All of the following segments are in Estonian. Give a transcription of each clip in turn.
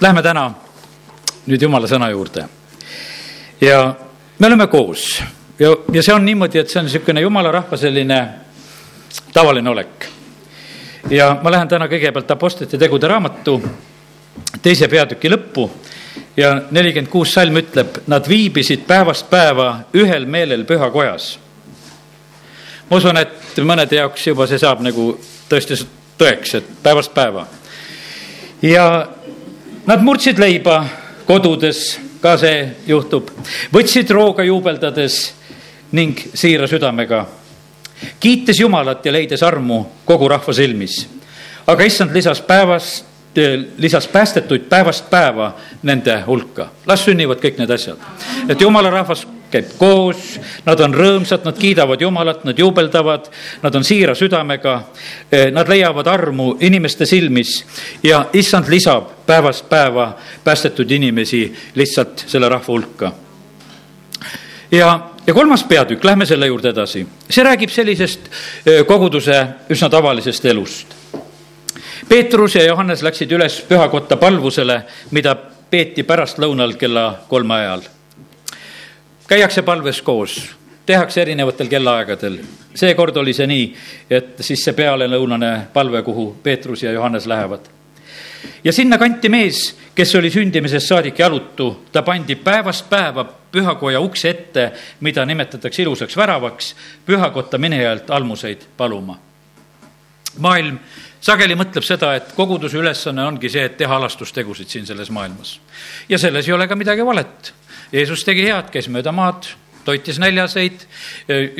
lähme täna nüüd jumala sõna juurde. ja me oleme koos ja, ja see on niimoodi, et see on niisugune jumala rahva selline tavaline olek. ja ma lähen täna kõigepealt Apostlite tegude raamatu teise peatüki lõppu ja nelikümmend kuus salm ütleb, nad viibisid päevast päeva ühel meelel pühakojas. ma usun, et mõnede jaoks juba see saab nagu tõesti tõeks, et päevast päeva. ja nad murdsid leiba kodudes, ka see juhtub, võtsid rooga juubeldades ning siira südamega, kiites Jumalat ja leides armu kogu rahva silmis. aga issand lisas päevast lisas päästetuid päevast päeva nende hulka. las sünnivad kõik need asjad. et jumala rahvas käib koos, nad on rõõmsad, nad kiidavad Jumalat, nad juubeldavad, nad on siira südamega, nad leiavad armu inimeste silmis ja issand lisab päevast päeva päästetud inimesi lihtsalt selle rahva hulka. ja, ja kolmas peatükk, lähme selle juurde edasi, see räägib sellisest koguduse üsna tavalisest elust Peetrus ja Johannes läksid üles pühakotta palvusele, mida peeti pärastlõunal kella kolme ajal. Käiakse palves koos, tehakse erinevatel kellaaegadel. seekord oli see nii, et siis see pealelõunane palve, kuhu Peetrus ja Johannes lähevad. ja sinna kanti mees, kes oli sündimisest saadik jalutu, ta pandi päevast päeva pühakoja ukse ette, mida nimetatakse ilusaks väravaks, pühakotta minejalt almuseid paluma. maailm sageli mõtleb seda, et koguduse ülesanne ongi see, et teha halastustegusid siin selles maailmas. ja selles ei ole ka midagi valet. Jeesus tegi head, käis mööda maad, toitis näljaseid,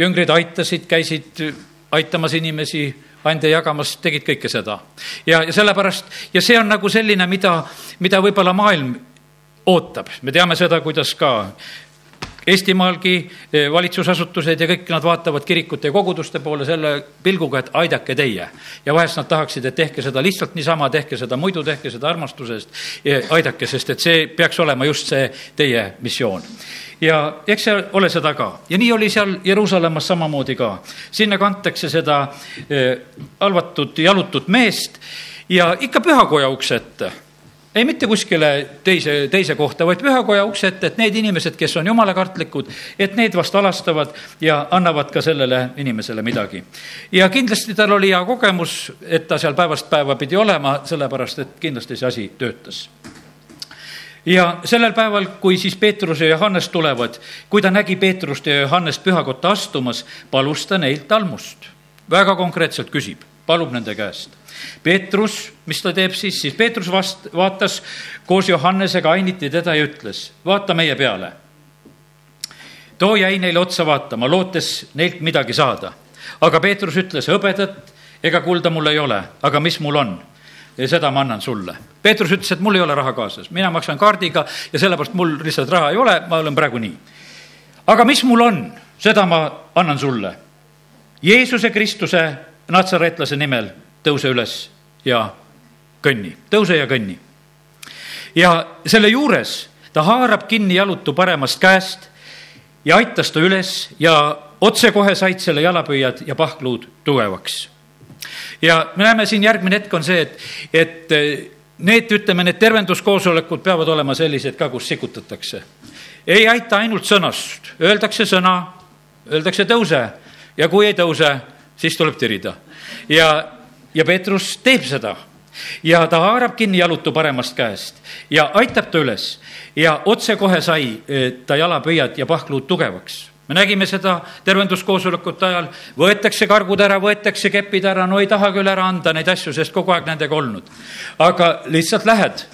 jüngrid aitasid, käisid aitamas inimesi, ande jagamas, tegid kõike seda. ja, ja sellepärast, ja see on nagu selline, mida, mida võib-olla maailm ootab, me teame seda, kuidas ka Eestimaalgi eh, valitsusasutused ja kõik nad vaatavad kirikute ja koguduste poole selle pilguga, et aidake teie. ja vahest nad tahaksid, et tehke seda lihtsalt niisama, tehke seda muidu, tehke seda armastusest, aidake, sest et see peaks olema just see teie missioon ja eks see ole seda ka ja nii oli seal Jeruusalemmas samamoodi ka. sinna kantakse seda eh, halvatud, jalutut meest ja ikka pühakoja ukse ette ei mitte kuskile teise, teise kohta, vaid pühakoja ukse ette, et need inimesed, kes on jumalakartlikud, et need vast alastavad ja annavad ka sellele inimesele midagi. ja kindlasti tal oli hea kogemus, et ta seal päevast päeva pidi olema, sellepärast et kindlasti see asi töötas ja sellel päeval, kui siis Peetrus ja Johannes tulevad, kui ta nägi Peetrust ja Johannest pühakotta astumas, palus ta neilt almust. väga konkreetselt küsib, palub nende käest Peetrus, mis ta teeb siis, siis Peetrus vast-, vaatas koos Johannesega ainiti teda ja ütles, vaata meie peale. too jäi neile otsa vaatama, lootes neilt midagi saada. aga Peetrus ütles, hõbedat ega kulda mul ei ole, aga mis mul on? ja seda ma annan sulle. Peetrus ütles, et mul ei ole raha kaasas, mina maksan kaardiga ja sellepärast mul lihtsalt raha ei ole, ma olen praegu nii. aga mis mul on, seda ma annan sulle. Jeesuse Kristuse natsareetlase nimel tõuse üles ja kõnni, tõuse ja kõnni. ja selle juures ta haarab kinni jalutu paremast käest ja aitas ta üles ja otsekohe said selle jalapöiad ja pahkluud tugevaks. ja me näeme siin järgmine hetk on see, et, et eh, need, ütleme, need tervenduskoosolekud peavad olema sellised ka, kus sikutatakse. ei aita ainult sõnast, öeldakse sõna, öeldakse tõuse ja kui ei tõuse, siis tuleb tirida. ja ja Peetrus teeb seda. Ja ta haarab kinni jalutu paremast käest ja aitab ta üles. Ja otsekohe sai eh, ta jalapöiad ja pahkluud tugevaks. Me nägime seda tervenduskoosolekute ajal, võetakse kargud ära, võetakse kepid ära, no ei taha küll ära anda neid asju, sest kogu aeg nendega olnud. aga lihtsalt lähed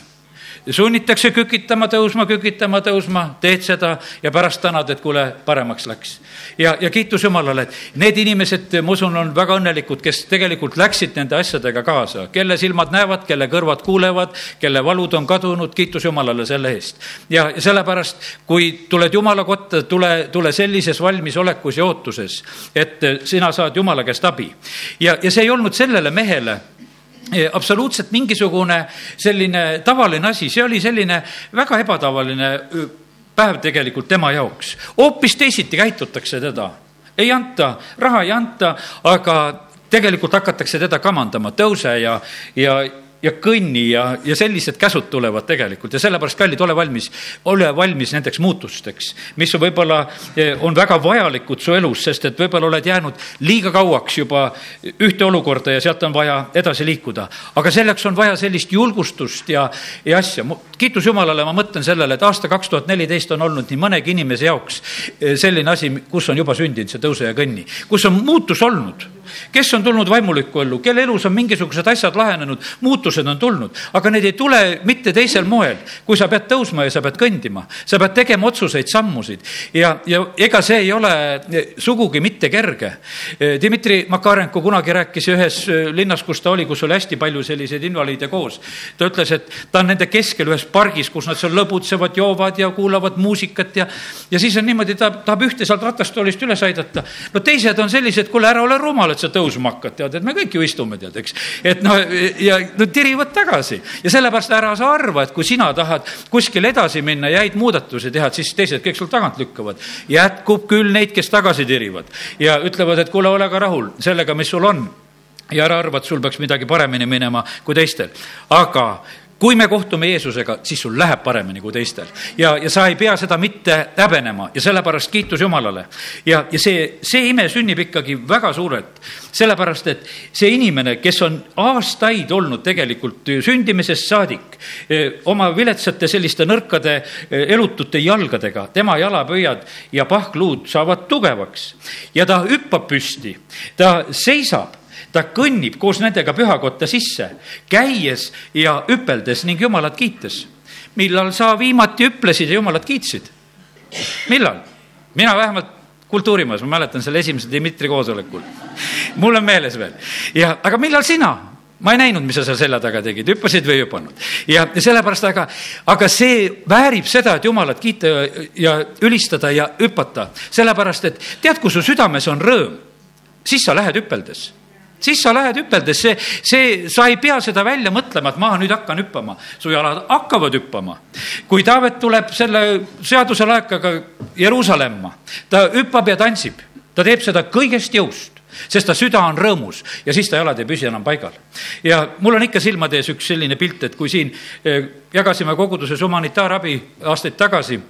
sunnitakse kükitama, tõusma, kükitama, tõusma, teed seda ja pärast tänad, et kuule, paremaks läks. ja, ja kiitus Jumalale, et need inimesed, ma usun, on väga õnnelikud, kes tegelikult läksid nende asjadega kaasa, kelle silmad näevad, kelle kõrvad kuulevad, kelle valud on kadunud, kiitus Jumalale selle eest. ja sellepärast, kui tuled Jumala kotta, tule, tule sellises valmisolekus ja ootuses, et sina saad Jumala käest abi. ja, ja see ei olnud sellele mehele absoluutselt mingisugune selline tavaline asi, see oli selline väga ebatavaline päev tegelikult tema jaoks. hoopis teisiti käitutakse teda, ei anta, raha ei anta, aga tegelikult hakatakse teda kamandama, tõuse ja, ja ja kõnni ja, ja sellised käsud tulevad tegelikult ja sellepärast, kallid, ole valmis, ole valmis nendeks muutusteks, mis võib-olla, eh, on väga vajalikud su elus, sest et võib-olla oled jäänud liiga kauaks juba ühte olukorda ja sealt on vaja edasi liikuda. aga selleks on vaja sellist julgustust ja, ja asja. kiitus Jumalale, ma mõtlen sellele, et aasta kaks tuhat neliteist on olnud nii mõnegi inimese jaoks eh, selline asi, kus on juba sündinud see tõuse ja kõnni, kus on muutus olnud kes on tulnud vaimulikku ellu, kelle elus on mingisugused asjad lahenenud, muutused on tulnud, aga need ei tule mitte teisel moel, kui sa pead tõusma ja sa pead kõndima, sa pead tegema otsuseid, sammusid ja, ja ega see ei ole sugugi mitte kerge. Dmitri Makarenko kunagi rääkis ühes linnas, kus ta oli, kus oli hästi palju selliseid invaliide koos. ta ütles, et ta on nende keskel ühes pargis, kus nad seal lõbutsevad, joovad ja kuulavad muusikat ja, ja siis on niimoodi, ta tahab ühte sealt ratastoolist üles aidata. no teised on sellised, kuule, ära ole rumal, et sa tõusma hakkad, tead, et me kõik ju istume, tead, eks. et noh, ja no tirivad tagasi ja sellepärast ära sa arva, et kui sina tahad kuskil edasi minna ja häid muudatusi teha, siis teised kõik sul tagant lükkavad. jätkub küll neid, kes tagasi tirivad ja ütlevad, et kuule, ole ka rahul sellega, mis sul on ja ära arva, et sul peaks midagi paremini minema kui teistel. aga kui me kohtume Jeesusega, siis sul läheb paremini kui teistel. ja, ja sa ei pea seda mitte häbenema ja sellepärast kiitus Jumalale. ja, ja see, see ime sünnib ikkagi väga suurelt, sellepärast et see inimene, kes on aastaid olnud tegelikult sündimisest saadik eh, oma viletsate selliste nõrkade eh, elutute jalgadega, tema jalapöiad ja pahkluud saavad tugevaks ja ta hüppab püsti, ta seisab ta kõnnib koos nendega pühakotta sisse, käies ja hüpeldes ning Jumalat kiites. millal sa viimati hüplesid ja Jumalat kiitsid? millal? mina vähemalt kultuurimajas, ma mäletan selle esimese Dmitri koosolekul. mul on meeles veel. ja, aga millal sina? ma ei näinud, mis sa seal selja taga tegid, hüppasid või ei hüpanud. ja, sellepärast, aga, aga see väärib seda, et Jumalat kiita ja, ja ülistada ja hüpata. sellepärast, et tead, kui su südames on rõõm, siis sa lähed hüpeldes siis sa lähed hüpeldes, see, see, sa ei pea seda välja mõtlema, et ma nüüd hakkan hüppama. su jalad hakkavad hüppama. kui Taavet tuleb selle seaduselaekaga Jeruusalemma, ta hüppab ja tantsib, ta teeb seda kõigest jõust sest ta süda on rõõmus ja siis ta jalad ei püsi enam paigal. ja mul on ikka silmade ees üks selline pilt, et kui siin eh, jagasime koguduses humanitaarabi aastaid tagasi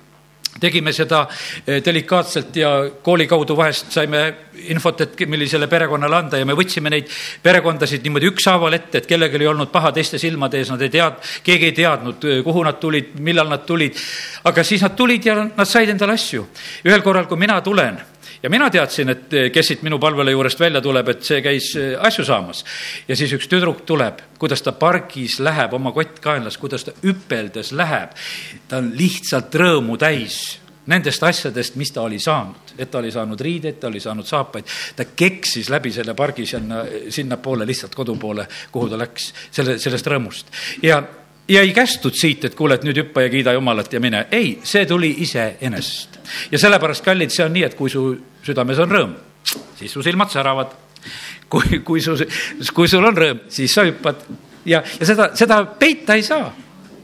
tegime seda eh, delikaatselt ja kooli kaudu vahest saime infot, et millisele perekonnale anda ja me võtsime neid perekondasid niimoodi ükshaaval ette, et kellelgi ei olnud paha teiste silmade ees, nad ei tead, keegi ei teadnud, eh, kuhu nad tulid, millal nad tulid. aga siis nad tulid ja nad said endale asju. ühel korral, kui mina tulen ja mina teadsin, et eh, kes siit minu palvele juurest välja tuleb, et see käis eh, asju saamas. ja siis üks tüdruk tuleb, kuidas ta pargis läheb, oma kott kaenlas, kuidas ta hüpeldes läheb. ta on lihtsalt rõõmu täis nendest asjadest, mis ta oli saanud, et ta oli saanud riideid, ta oli saanud saapaid, ta keksis läbi selle pargi sinna, sinnapoole lihtsalt kodu poole, kuhu ta läks, selle, sellest rõõmust. ja, ja ei kästud siit, et kuule, et nüüd hüppa ja kiida Jumalat ja mine. ei, see tuli iseenesest. ja sellepärast, kallid, see on nii, et kui su südames on rõõm, siis su silmad säravad. kui, kui su, kui sul on rõõm, siis sa hüppad ja, ja seda, seda peita ei saa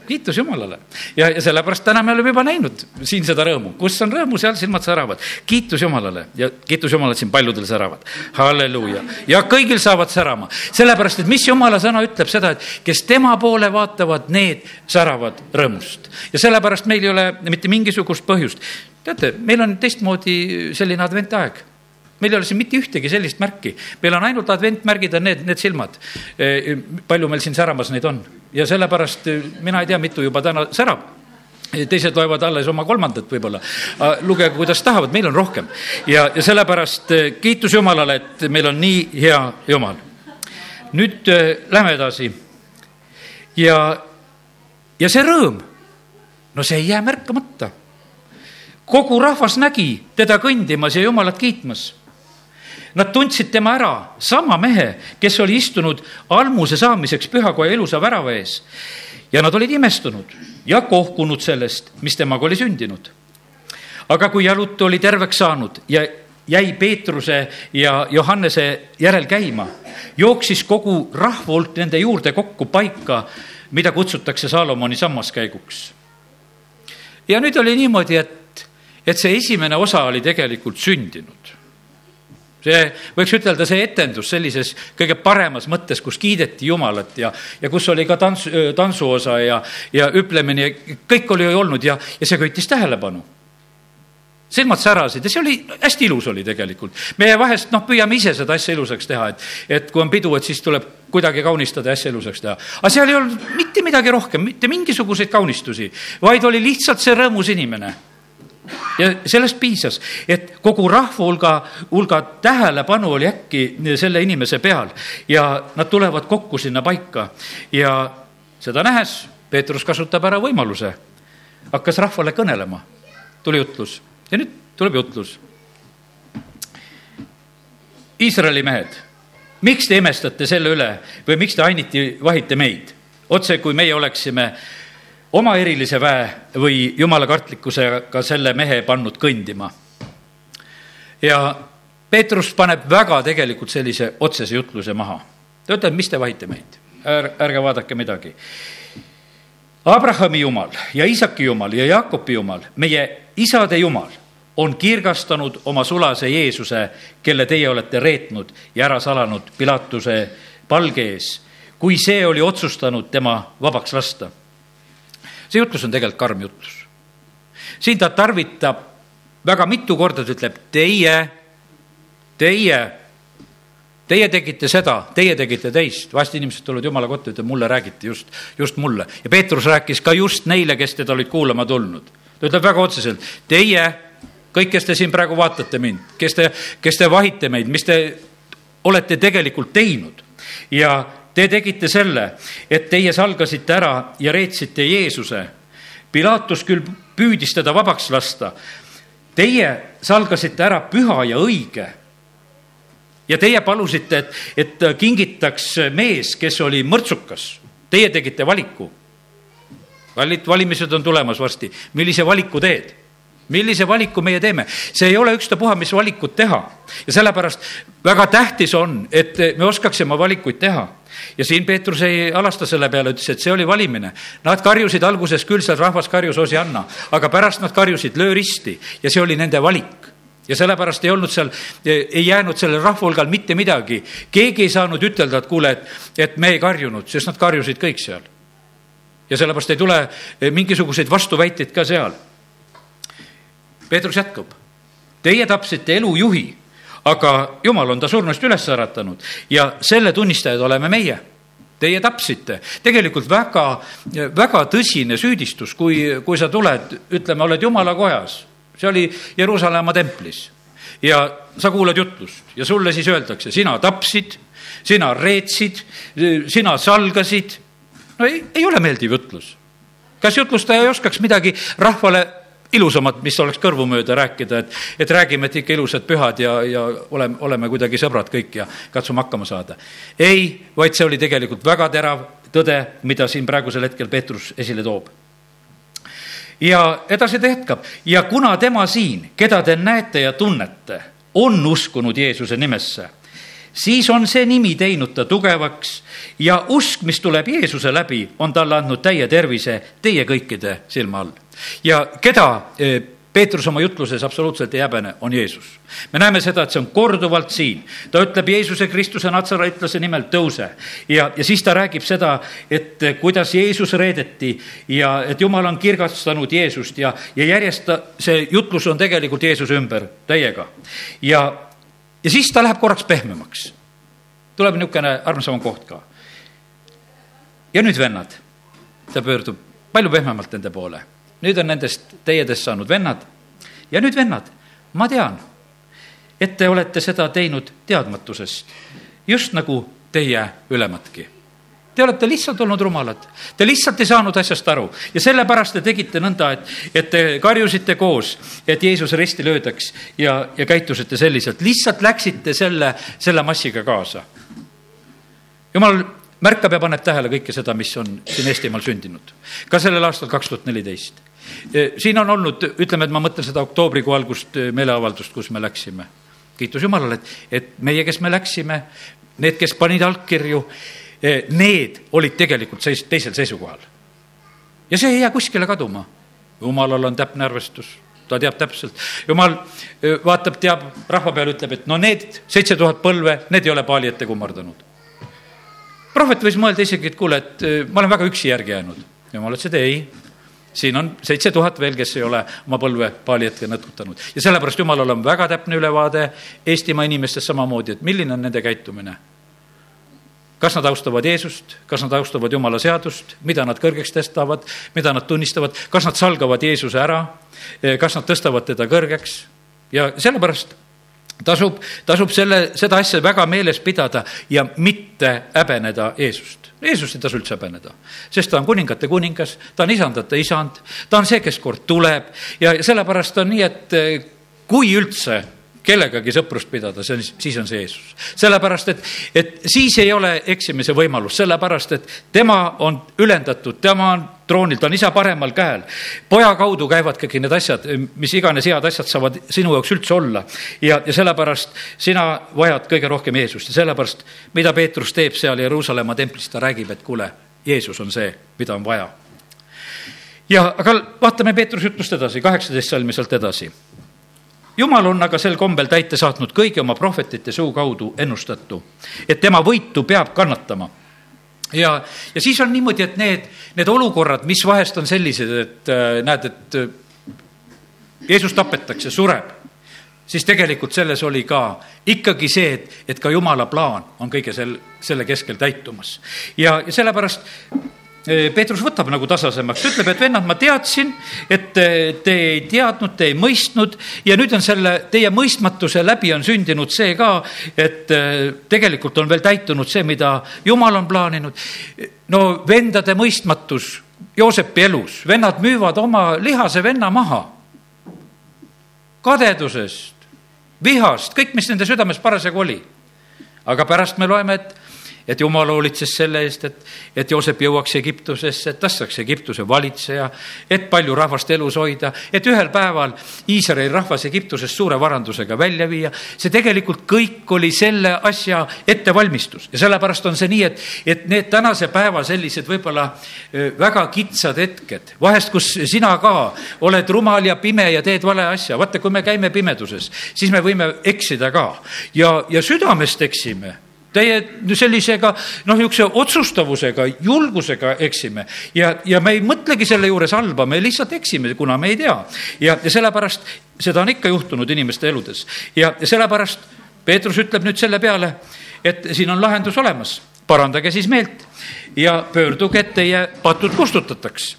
kiitus Jumalale. ja, ja sellepärast täna me oleme juba näinud siin seda rõõmu, kus on rõõmu, seal silmad säravad. kiitus Jumalale ja kiitus Jumalale, siin paljudel säravad. halleluuja. ja kõigil saavad särama, sellepärast et mis Jumala sõna ütleb seda, et kes tema poole vaatavad, need säravad rõõmust. ja sellepärast meil ei ole mitte mingisugust põhjust. teate, meil on teistmoodi selline adventaeg meil ei ole siin mitte ühtegi sellist märki, meil on ainult adventmärgid on need, need silmad. E, palju meil siin säramas neid on ja sellepärast e, mina ei tea, mitu juba täna särab e, teised loevad alles oma kolmandat võib-olla. lugege, kuidas tahavad, meil on rohkem. ja, ja sellepärast kiitus Jumalale, et meil on nii hea Jumal. nüüd lähme edasi. ja, ja see rõõm, no see ei jää märkamata kogu rahvas nägi teda kõndimas ja Jumalat kiitmas Nad tundsid tema ära, sama mehe, kes oli istunud almuse saamiseks pühakoja ilusa värava ees. ja nad olid imestunud ja kohkunud sellest, mis temaga oli sündinud. aga kui Jalut oli terveks saanud ja jäi Peetruse ja Johannese järel käima, jooksis kogu rahva hulk nende juurde kokku paika, mida kutsutakse Saalomoni sammaskäiguks. ja nüüd oli niimoodi, et, et see esimene osa oli tegelikult sündinud see, võiks ütelda, see etendus sellises kõige paremas mõttes, kus kiideti Jumalat ja, ja kus oli ka tants, tantsuosa ja, ja ütlemine, kõik oli olnud ja, ja see köitis tähelepanu silmad särasid ja see oli, hästi ilus oli tegelikult. meie vahest noh, püüame ise seda asja ilusaks teha, et, et kui on pidu, et siis tuleb kuidagi kaunistada ja asja ilusaks teha. aga seal ei olnud mitte midagi rohkem, mitte mingisuguseid kaunistusi, vaid oli lihtsalt see rõõmus inimene ja sellest piisas, et kogu rahva hulga, hulga tähelepanu oli äkki selle inimese peal. Ja nad tulevad kokku sinna paika. Ja seda nähes Peetrus kasutab ära võimaluse, hakkas rahvale kõnelema, tuli jutlus. Ja nüüd tuleb jutlus. Iisraeli mehed, miks te imestate selle üle või miks te ainiti vahite meid? otse kui meie oleksime oma erilise väe või jumala kartlikkusega selle mehe pannud kõndima. ja Peetrus paneb väga tegelikult sellise otsese jutluse maha. ta ütleb, mis te vahite meid, ärge vaadake midagi. Abrahami jumal ja Iisaki jumal ja Jaakobi jumal, meie isade jumal on kirgastanud oma sulase Jeesuse, kelle teie olete reetnud ja ära salanud Pilatuse palge ees, kui see oli otsustanud tema vabaks lasta. See jutlus on tegelikult karm jutlus. siin ta tarvitab väga mitu korda, ta ütleb teie, teie, teie tegite seda, teie tegite teist. vahest inimesed tulevad jumala kotta, ütlevad, mulle räägiti just, just mulle. ja Peetrus rääkis ka just neile, kes teda olid kuulama tulnud. ta ütleb väga otseselt, teie kõik, kes te siin praegu vaatate mind, kes te, kes te vahite meid, mis te olete tegelikult teinud ja te tegite selle, et teie salgasite ära ja reetsite Jeesuse. Pilatus küll püüdis teda vabaks lasta. Teie salgasite ära püha ja õige. ja teie palusite, et, et kingitaks mees, kes oli mõrtsukas. Teie tegite valiku. kallid valimised on tulemas varsti, millise valiku teed millise valiku meie teeme, see ei ole ükstapuha, mis valikut teha ja sellepärast väga tähtis on, et me oskaksime valikuid teha ja siin Peetrus ei alasta selle peale, ütles, et see oli valimine. Nad karjusid alguses küll, seal rahvas karjus Osianna, aga pärast nad karjusid löö risti ja see oli nende valik ja sellepärast ei olnud seal, ei jäänud sellel rahva hulgal mitte midagi. keegi ei saanud ütelda, et kuule, et, et me ei karjunud, sest nad karjusid kõik seal. ja sellepärast ei tule mingisuguseid vastuväiteid ka seal Peetrus jätkab. Teie tapsite elujuhi, aga jumal on ta surnust üles äratanud ja selle tunnistajad oleme meie Teie tapsite. tegelikult väga, väga tõsine süüdistus, kui, kui sa tuled, ütleme, oled jumala kojas. see oli Jeruusalemma templis ja sa kuulad jutlust ja sulle siis öeldakse, sina tapsid, sina reetsid, sina salgasid. no ei, ei ole meeldiv jutlus. kas jutlustaja ei oskaks midagi rahvale ilusamat, mis oleks kõrvu mööda rääkida, et, et räägime, et ikka ilusad pühad ja, ja oleme, oleme kuidagi sõbrad kõik ja katsume hakkama saada. ei, vaid see oli tegelikult väga terav tõde, mida siin praegusel hetkel Peetrus esile toob. ja edasi ta jätkab ja kuna tema siin, keda te näete ja tunnete, on uskunud Jeesuse nimesse, siis on see nimi teinud ta tugevaks ja usk, mis tuleb Jeesuse läbi, on talle andnud täie tervise teie kõikide silma all ja keda eh, Peetrus oma jutluses absoluutselt ei häbene, on Jeesus. me näeme seda, et see on korduvalt siin. ta ütleb Jeesuse Kristuse natsaraitlase nimel tõuse ja, ja siis ta räägib seda, et eh, kuidas Jeesus reedeti ja et Jumal on kirgastanud Jeesust ja, ja järjest ta, see jutlus on tegelikult Jeesuse ümber täiega. ja, ja siis ta läheb korraks pehmemaks. tuleb niisugune armsam koht ka. ja nüüd vennad, ta pöördub palju pehmemalt nende poole nüüd on nendest teiedest saanud vennad. ja nüüd, vennad, ma tean, et te olete seda teinud teadmatusest, just nagu teie ülemadki. Te olete lihtsalt olnud rumalad, te lihtsalt ei saanud asjast aru ja sellepärast te tegite nõnda, et, et te karjusite koos, et Jeesus risti löödaks ja, ja käitusite selliselt, lihtsalt läksite selle, selle massiga kaasa. jumal märkab ja paneb tähele kõike seda, mis on siin Eestimaal sündinud. ka sellel aastal kaks tuhat neliteist. E, siin on olnud, ütleme, et ma mõtlen seda oktoobrikuu algust e, meeleavaldust, kus me läksime. kiitus Jumalale, et, et meie, kes me läksime, need, kes panid allkirju, need olid tegelikult seis-, teisel seisukohal. ja see ei jää kuskile kaduma. Jumalal on täpne arvestus ta teab täpselt. jumal vaatab, teab, rahva peale ütleb, et no need seitse tuhat põlve, need ei ole paali ette kummardanud. prohvet võis mõelda isegi, et kuule, et ma olen väga üksi järgi jäänud. jumal ütles, et ei siin on seitse tuhat veel, kes ei ole oma põlve paali ette nõtkutanud. ja sellepärast Jumalal on väga täpne ülevaade Eestimaa inimestest samamoodi, et milline on nende käitumine. Kas nad austavad Jeesust, kas nad austavad Jumala seadust, mida nad kõrgeks tõstavad, mida nad tunnistavad, kas nad salgavad Jeesuse ära, kas nad tõstavad teda kõrgeks? Ja sellepärast tasub, tasub selle, seda asja väga meeles pidada ja mitte häbeneda Jeesust. Jeesust ei tasu üldse häbeneda, sest ta on kuningate kuningas, ta on isandate isand, ta on see, kes kord tuleb. Ja sellepärast on nii, et eh, kui üldse kellegagi sõprust pidada, see on, siis on see Jeesus. sellepärast, et, et siis ei ole eksimise võimalust, sellepärast et tema on ülendatud, tema on troonil, ta on isa paremal käel. poja kaudu käivad kõik need asjad, mis iganes head asjad saavad sinu jaoks üldse olla. ja, ja sellepärast sina vajad kõige rohkem Jeesust ja sellepärast, mida Peetrus teeb seal Jeruusalemma templis, ta räägib, et kuule, Jeesus on see, mida on vaja. ja aga vaatame Peetruse ütlust edasi, kaheksateist salmi sealt edasi jumal on aga sel kombel täite saatnud kõigi oma prohvetite suu kaudu ennustatu, et tema võitu peab kannatama ja, ja siis on niimoodi, et need, need olukorrad, mis vahest on sellised, et äh, näed, et äh, Jeesus tapetakse, sureb, siis tegelikult selles oli ka ikkagi see, et, et ka jumala plaan on kõige sel, selle keskel täitumas. ja, ja sellepärast Peetrus võtab nagu tasasemaks, ütleb, et vennad, ma teadsin, et te ei teadnud, te ei mõistnud ja nüüd on selle teie mõistmatuse läbi on sündinud see ka, et tegelikult on veel täitunud see, mida Jumal on plaaninud. no vendade mõistmatus Joosepi elus, vennad müüvad oma lihase venna maha. kadedusest, vihast, kõik, mis nende südames parasjagu oli. aga pärast me loeme, et et jumal hoolitses selle eest, et, et Joosep jõuaks Egiptusesse, et tast saaks Egiptuse valitseja, et palju rahvast elus hoida, et ühel päeval Iisraeli rahvas Egiptusest suure varandusega välja viia. see tegelikult kõik oli selle asja ettevalmistus. Ja sellepärast on see nii, et, et need tänase päeva sellised võib-olla väga kitsad hetked, vahest, kus sina ka oled rumal ja pime ja teed vale asja, vaata, kui me käime pimeduses, siis me võime eksida ka. Ja, ja südamest eksime täie sellisega noh, niisuguse otsustavusega, julgusega eksime. Ja, ja me ei mõtlegi selle juures halba, me lihtsalt eksime, kuna me ei tea. ja, ja sellepärast seda on ikka juhtunud inimeste eludes. Ja, ja sellepärast Peetrus ütleb nüüd selle peale, et siin on lahendus olemas, parandage siis meelt ja pöörduge, et teie patud kustutataks.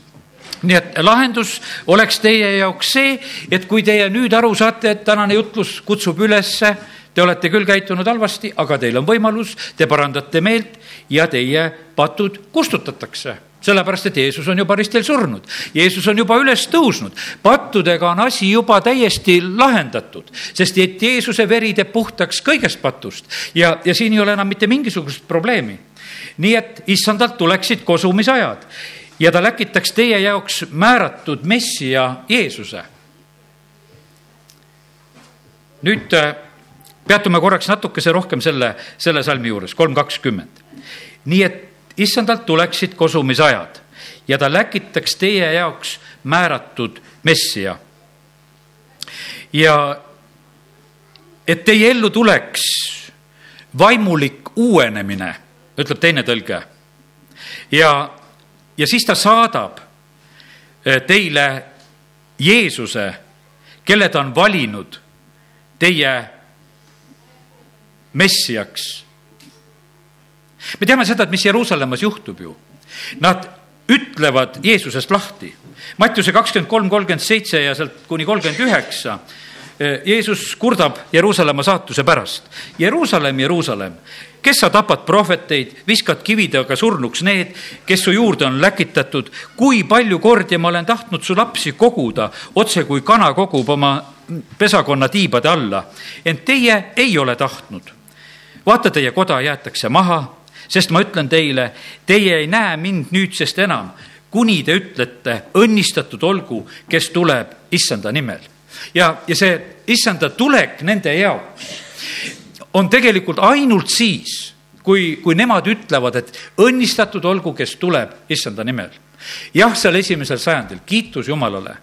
Nii et lahendus oleks teie jaoks see, et kui teie nüüd aru saate, et tänane jutlus kutsub ülesse Te olete küll käitunud halvasti, aga teil on võimalus, te parandate meelt ja teie patud kustutatakse sellepärast, et Jeesus on juba ristil surnud, Jeesus on juba üles tõusnud, pattudega on asi juba täiesti lahendatud, sest et Jeesuse veri teeb puhtaks kõigest patust ja, ja siin ei ole enam mitte mingisugust probleemi. nii et issandalt tuleksid kosumisajad ja ta läkitaks teie jaoks määratud Messija Jeesuse. nüüd peatume korraks natukese rohkem selle, selle salmi juures, kolm kakskümmend. nii et issandalt tuleksid kosumisajad ja ta läkitaks teie jaoks määratud messija. ja et teie ellu tuleks vaimulik uuenemine, ütleb teine tõlge. ja, ja siis ta saadab eh, teile Jeesuse, kelle ta on valinud teie messiaks. me teame seda, et mis Jeruusalemmas juhtub ju. Nad ütlevad Jeesusest lahti. Mattiuse kakskümmend kolm, kolmkümmend seitse ja sealt kuni kolmkümmend üheksa. Jeesus kurdab Jeruusalemma saatuse pärast. Jeruusalemm, Jeruusalemm, kes sa tapad prohveteid, viskad kividega surnuks need, kes su juurde on läkitatud. kui palju kordi ma olen tahtnud su lapsi koguda, otse kui kana kogub oma pesakonna tiibade alla, ent teie ei ole tahtnud vaata, teie koda jäetakse maha, sest ma ütlen teile, teie ei näe mind nüüdsest enam, kuni te ütlete, õnnistatud olgu, kes tuleb issanda nimel. ja, ja see issanda tulek nende jaoks on tegelikult ainult siis, kui, kui nemad ütlevad, et õnnistatud olgu, kes tuleb issanda nimel. jah, seal esimesel sajandil, kiitus Jumalale,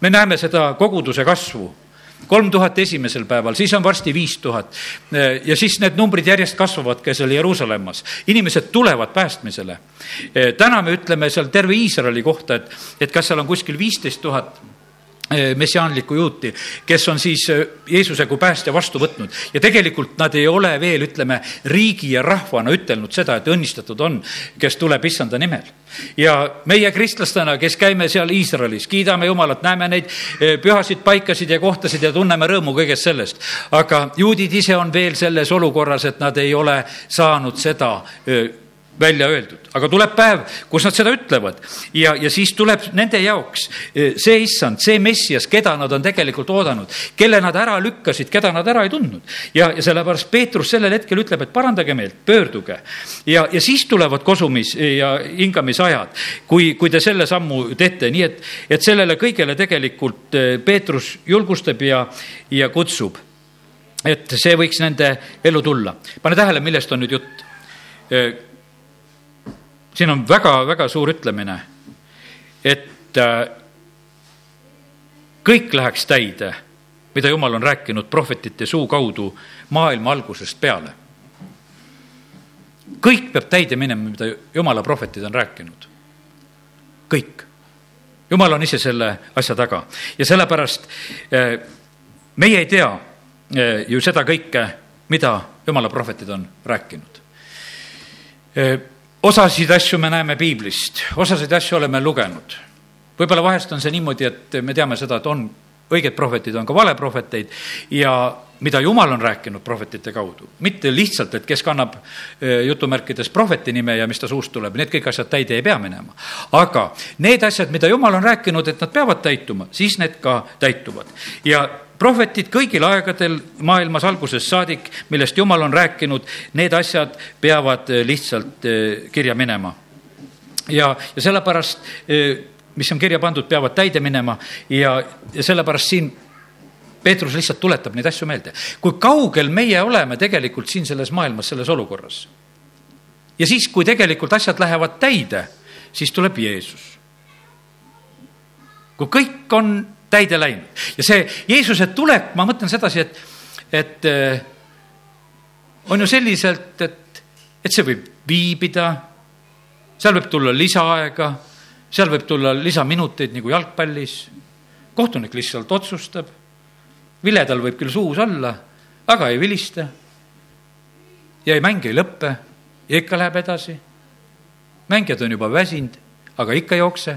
me näeme seda koguduse kasvu kolm tuhat esimesel päeval, siis on varsti viis tuhat. ja siis need numbrid järjest kasvavad ka seal Jeruusalemmas. inimesed tulevad päästmisele. täna me ütleme seal terve Iisraeli kohta, et, et kas seal on kuskil viisteist tuhat messiaanlikku juuti, kes on siis eh, Jeesuse kui päästja vastu võtnud ja tegelikult nad ei ole veel, ütleme, riigi ja rahvana ütelnud seda, et õnnistatud on, kes tuleb issanda nimel. ja meie kristlastena, kes käime seal Iisraelis, kiidame Jumalat, näeme neid eh, pühasid paikasid ja kohtasid ja tunneme rõõmu kõigest sellest. aga juudid ise on veel selles olukorras, et nad ei ole saanud seda välja öeldud, aga tuleb päev, kus nad seda ütlevad ja, ja siis tuleb nende jaoks e, see issand, see messias, keda nad on tegelikult oodanud, kelle nad ära lükkasid, keda nad ära ei tundnud. ja, ja sellepärast Peetrus sellel hetkel ütleb, et parandage meelt, pöörduge. ja, ja siis tulevad kosumis ja hingamisajad, kui, kui te selle sammu teete, nii et, et sellele kõigele tegelikult e, Peetrus julgustab ja, ja kutsub. et see võiks nende ellu tulla. pane tähele, millest on nüüd jutt e, siin on väga-väga suur ütlemine, et äh, kõik läheks täide, mida jumal on rääkinud prohvetite suu kaudu maailma algusest peale. kõik peab täide minema, mida jumala prohvetid on rääkinud. kõik. jumal on ise selle asja taga ja sellepärast äh, meie ei tea äh, ju seda kõike, mida jumala prohvetid on rääkinud osasid asju me näeme piiblist, osasid asju oleme lugenud. võib-olla vahest on see niimoodi, et me teame seda, et on õiged prohvetid, on ka valeprohveteid ja mida jumal on rääkinud prohvetite kaudu, mitte lihtsalt, et kes kannab eh, jutumärkides prohveti nime ja mis ta suust tuleb, need kõik asjad täide ei pea minema. aga need asjad, mida jumal on rääkinud, et nad peavad täituma, siis need ka täituvad. ja prohvetid kõigil aegadel maailmas algusest saadik, millest Jumal on rääkinud, need asjad peavad eh, lihtsalt eh, kirja minema. ja, ja sellepärast, eh, mis on kirja pandud, peavad täide minema ja, ja sellepärast siin Peetrus lihtsalt tuletab neid asju meelde. kui kaugel meie oleme tegelikult siin selles maailmas, selles olukorras. ja siis, kui tegelikult asjad lähevad täide, siis tuleb Jeesus. kui kõik on täide läinud. ja see Jeesuse tulek, ma mõtlen sedasi, et, et äh, on ju selliselt, et, et see võib viibida, seal võib tulla lisaaega, seal võib tulla lisaminuteid nagu jalgpallis, kohtunik lihtsalt otsustab, viledal võib küll suus olla, aga ei vilista. Ja ei mäng ei lõppe. Ja ikka läheb edasi. mängijad on juba väsinud, aga ikka jookse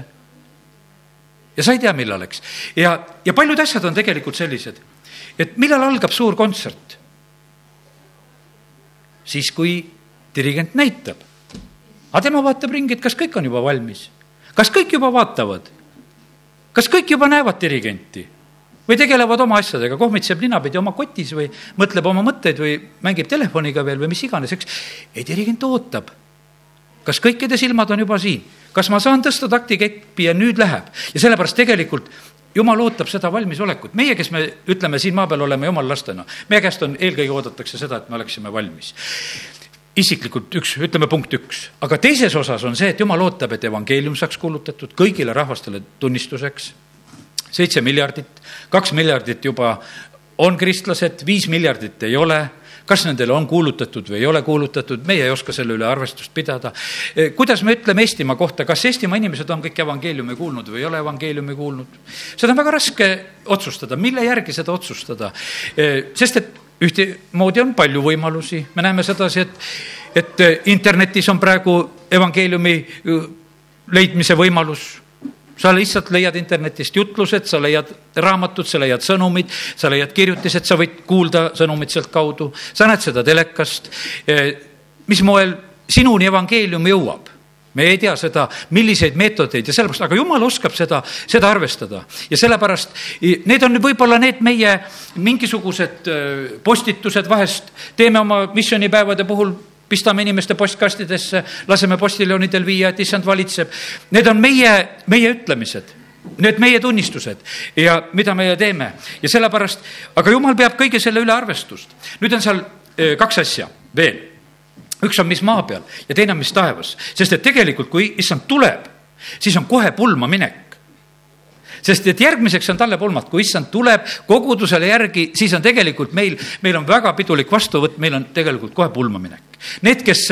ja sa ei tea, millal, eks. ja, ja paljud asjad on tegelikult sellised, et millal algab suur kontsert? siis, kui dirigent näitab. aga tema vaatab ringi, et kas kõik on juba valmis, kas kõik juba vaatavad, kas kõik juba näevad dirigenti või tegelevad oma asjadega, kohmitseb ninapidi oma kotis või mõtleb oma mõtteid või mängib telefoniga veel või mis iganes, eks. ei, dirigent ootab. kas kõikide silmad on juba siin? Kas ma saan tõsta taktikeppi ja nüüd läheb? Ja sellepärast tegelikult jumal ootab seda valmisolekut, meie, kes me ütleme siin maa peal oleme jumala lastena, meie käest on, eelkõige oodatakse seda, et me oleksime valmis. Isiklikult üks, ütleme punkt üks, aga teises osas on see, et jumal ootab, et evangeelium saaks kuulutatud kõigile rahvastele tunnistuseks. seitse miljardit, kaks miljardit juba on kristlased, viis miljardit ei ole kas nendele on kuulutatud või ei ole kuulutatud, meie ei oska selle üle arvestust pidada. Eh, kuidas me ütleme Eestimaa kohta, kas Eestimaa inimesed on kõik evangeeliumi kuulnud või ei ole evangeeliumi kuulnud? seda on väga raske otsustada, mille järgi seda otsustada, eh, sest et ühtemoodi on palju võimalusi, me näeme sedasi, et, et eh, internetis on praegu evangeeliumi leidmise võimalus sa lihtsalt leiad internetist jutlused, sa leiad raamatud, sa leiad sõnumid, sa leiad kirjutised, sa võid kuulda sõnumit sealt kaudu, sa näed seda telekast. mis moel sinuni evangeelium jõuab? me ei tea seda, milliseid meetodeid ja sellepärast, aga jumal oskab seda, seda arvestada ja sellepärast need on võib-olla need meie mingisugused postitused, vahest teeme oma missioonipäevade puhul pistame inimeste postkastidesse, laseme postiljonidel viia, et issand valitseb. Need on meie, meie ütlemised need meie tunnistused ja mida meie teeme ja sellepärast, aga jumal peab kõige selle üle arvestust. nüüd on seal eh, kaks asja veel. üks on, mis maa peal ja teine on, mis taevas, sest et tegelikult, kui issand tuleb, siis on kohe pulma minek. sest et järgmiseks on talle pulmad, kui issand tuleb kogudusele järgi, siis on tegelikult meil, meil on väga pidulik vastuvõtt, meil on tegelikult kohe pulmaminek. Need, kes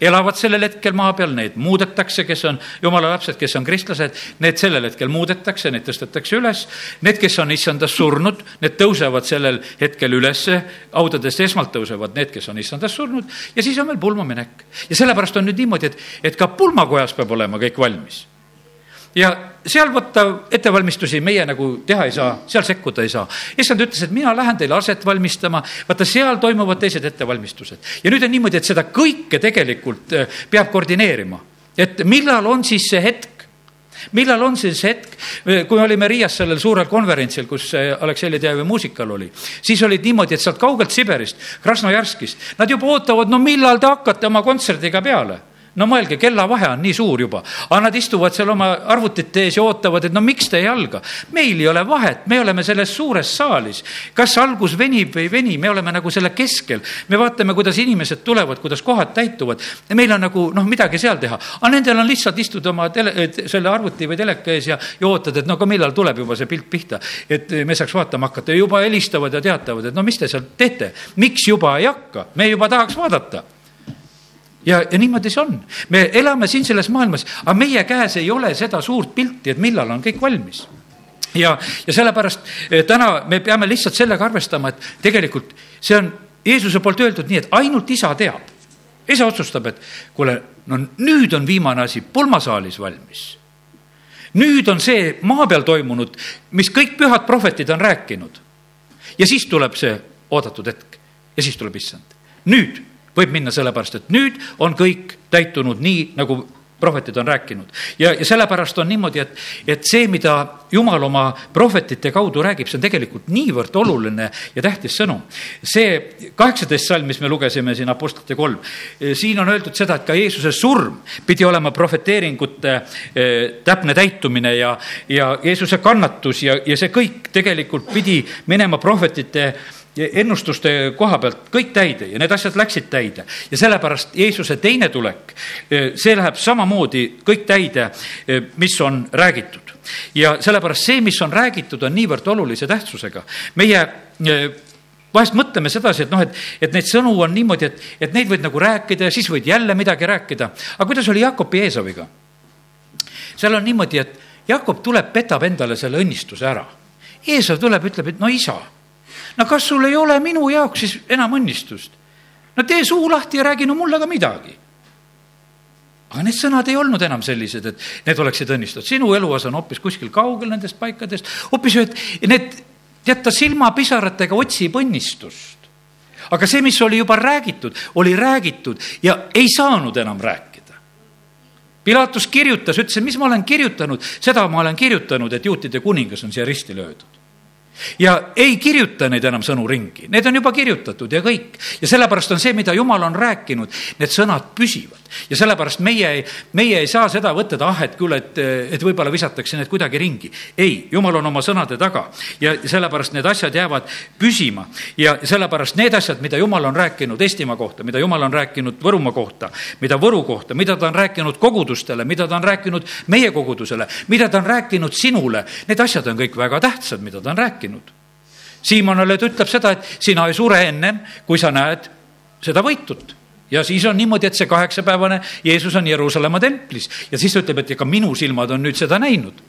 elavad sellel hetkel maa peal, need muudetakse, kes on jumala lapsed, kes on kristlased, need sellel hetkel muudetakse, neid tõstetakse üles. Need, kes on issandas surnud, need tõusevad sellel hetkel ülesse, haudadest esmalt tõusevad need, kes on issandas surnud ja siis on veel pulmaminek. ja sellepärast on nüüd niimoodi, et, et ka pulmakojas peab olema kõik valmis ja seal võtta ettevalmistusi meie nagu teha ei saa, seal sekkuda ei saa. issand ütles, et mina lähen teile aset valmistama, vaata seal toimuvad teised ettevalmistused. ja nüüd on niimoodi, et seda kõike tegelikult äh, peab koordineerima. et millal on siis see hetk, millal on siis hetk, kui olime Riias sellel suurel konverentsil, kus Aleksei Ledejevi muusikal oli, siis olid niimoodi, et sealt kaugelt Siberist, Krasnojarskist, nad juba ootavad, no millal te hakkate oma kontserdiga peale no mõelge, kellavahe on nii suur juba, aga nad istuvad seal oma arvutite ees ja ootavad, et no miks te ei alga. meil ei ole vahet, me oleme selles suures saalis. kas algus venib või ei veni, me oleme nagu selle keskel. me vaatame, kuidas inimesed tulevad, kuidas kohad täituvad. meil on nagu noh, midagi seal teha, aga nendel on lihtsalt istuda oma tele, selle arvuti või teleka ees ja, ja ootad, et no aga millal tuleb juba see pilt pihta, et me saaks vaatama hakata ja juba helistavad ja teatavad, et no mis te seal teete, miks juba ei hakka, me juba tahaks vaadata ja, ja niimoodi see on. me elame siin selles maailmas, aga meie käes ei ole seda suurt pilti, et millal on kõik valmis. ja, ja sellepärast eh, täna me peame lihtsalt sellega arvestama, et tegelikult see on Jeesuse poolt öeldud nii, et ainult isa teab. isa otsustab, et kuule, no nüüd on viimane asi pulmasaalis valmis. nüüd on see maa peal toimunud, mis kõik pühad prohvetid on rääkinud. ja siis tuleb see oodatud hetk ja siis tuleb issand. nüüd võib minna sellepärast, et nüüd on kõik täitunud nii, nagu prohvetid on rääkinud. ja, ja sellepärast on niimoodi, et, et see, mida Jumal oma prohvetite kaudu räägib, see on tegelikult niivõrd oluline ja tähtis sõnum. see kaheksateist salm, mis me lugesime siin Apostlite kolm, siin on öeldud seda, et ka Jeesuse surm pidi olema prohveteeringute eh, täpne täitumine ja, ja Jeesuse kannatus ja, ja see kõik tegelikult pidi minema prohvetite ennustuste koha pealt kõik täide ja need asjad läksid täide. ja sellepärast Jeesuse teine tulek, eh, see läheb samamoodi kõik täide, eh, mis on räägitud. ja sellepärast see, mis on räägitud, on niivõrd olulise tähtsusega. meie eh, vahest mõtleme sedasi, et noh, et, et neid sõnu on niimoodi, et, et neid võid nagu rääkida ja siis võid jälle midagi rääkida. aga kuidas oli Jakobi Eesoviga? seal on niimoodi, et Jakob tuleb, petab endale selle õnnistuse ära. Eesov tuleb, ütleb, et no isa no kas sul ei ole minu jaoks siis enam õnnistust? no tee suu lahti ja räägi no mulle ka midagi. aga need sõnad ei olnud enam sellised, et need oleksid õnnistatud, sinu eluosa on hoopis kuskil kaugel nendest paikadest, hoopis ühed, need, tead, ta silmapisaratega otsib õnnistust. aga see, mis oli juba räägitud, oli räägitud ja ei saanud enam rääkida. Pilatus kirjutas, ütles, mis ma olen kirjutanud, seda ma olen kirjutanud, et juutide kuningas on siia risti löödud ja ei kirjuta neid enam sõnu ringi, need on juba kirjutatud ja kõik. ja sellepärast on see, mida jumal on rääkinud, need sõnad püsivad. ja sellepärast meie, meie ei saa seda võtta, et ah, et küll, et, et võib-olla visatakse need kuidagi ringi. ei, jumal on oma sõnade taga ja sellepärast need asjad jäävad püsima. ja sellepärast need asjad, mida jumal on rääkinud Eestimaa kohta, mida jumal on rääkinud Võrumaa kohta, mida Võru kohta, mida ta on rääkinud kogudustele, mida ta on rääkinud meie kogudusele, mida ta on rääkinud sinule, need asjad on kõik väga tähtsad, mida ta on rääkinud rääkinud. Siimonile ta ütleb seda, et sina ei sure ennem, kui sa näed seda võitut ja siis on niimoodi, et see kaheksapäevane Jeesus on Jeruusalemma templis ja siis ta ütleb, et ega minu silmad on nüüd seda näinud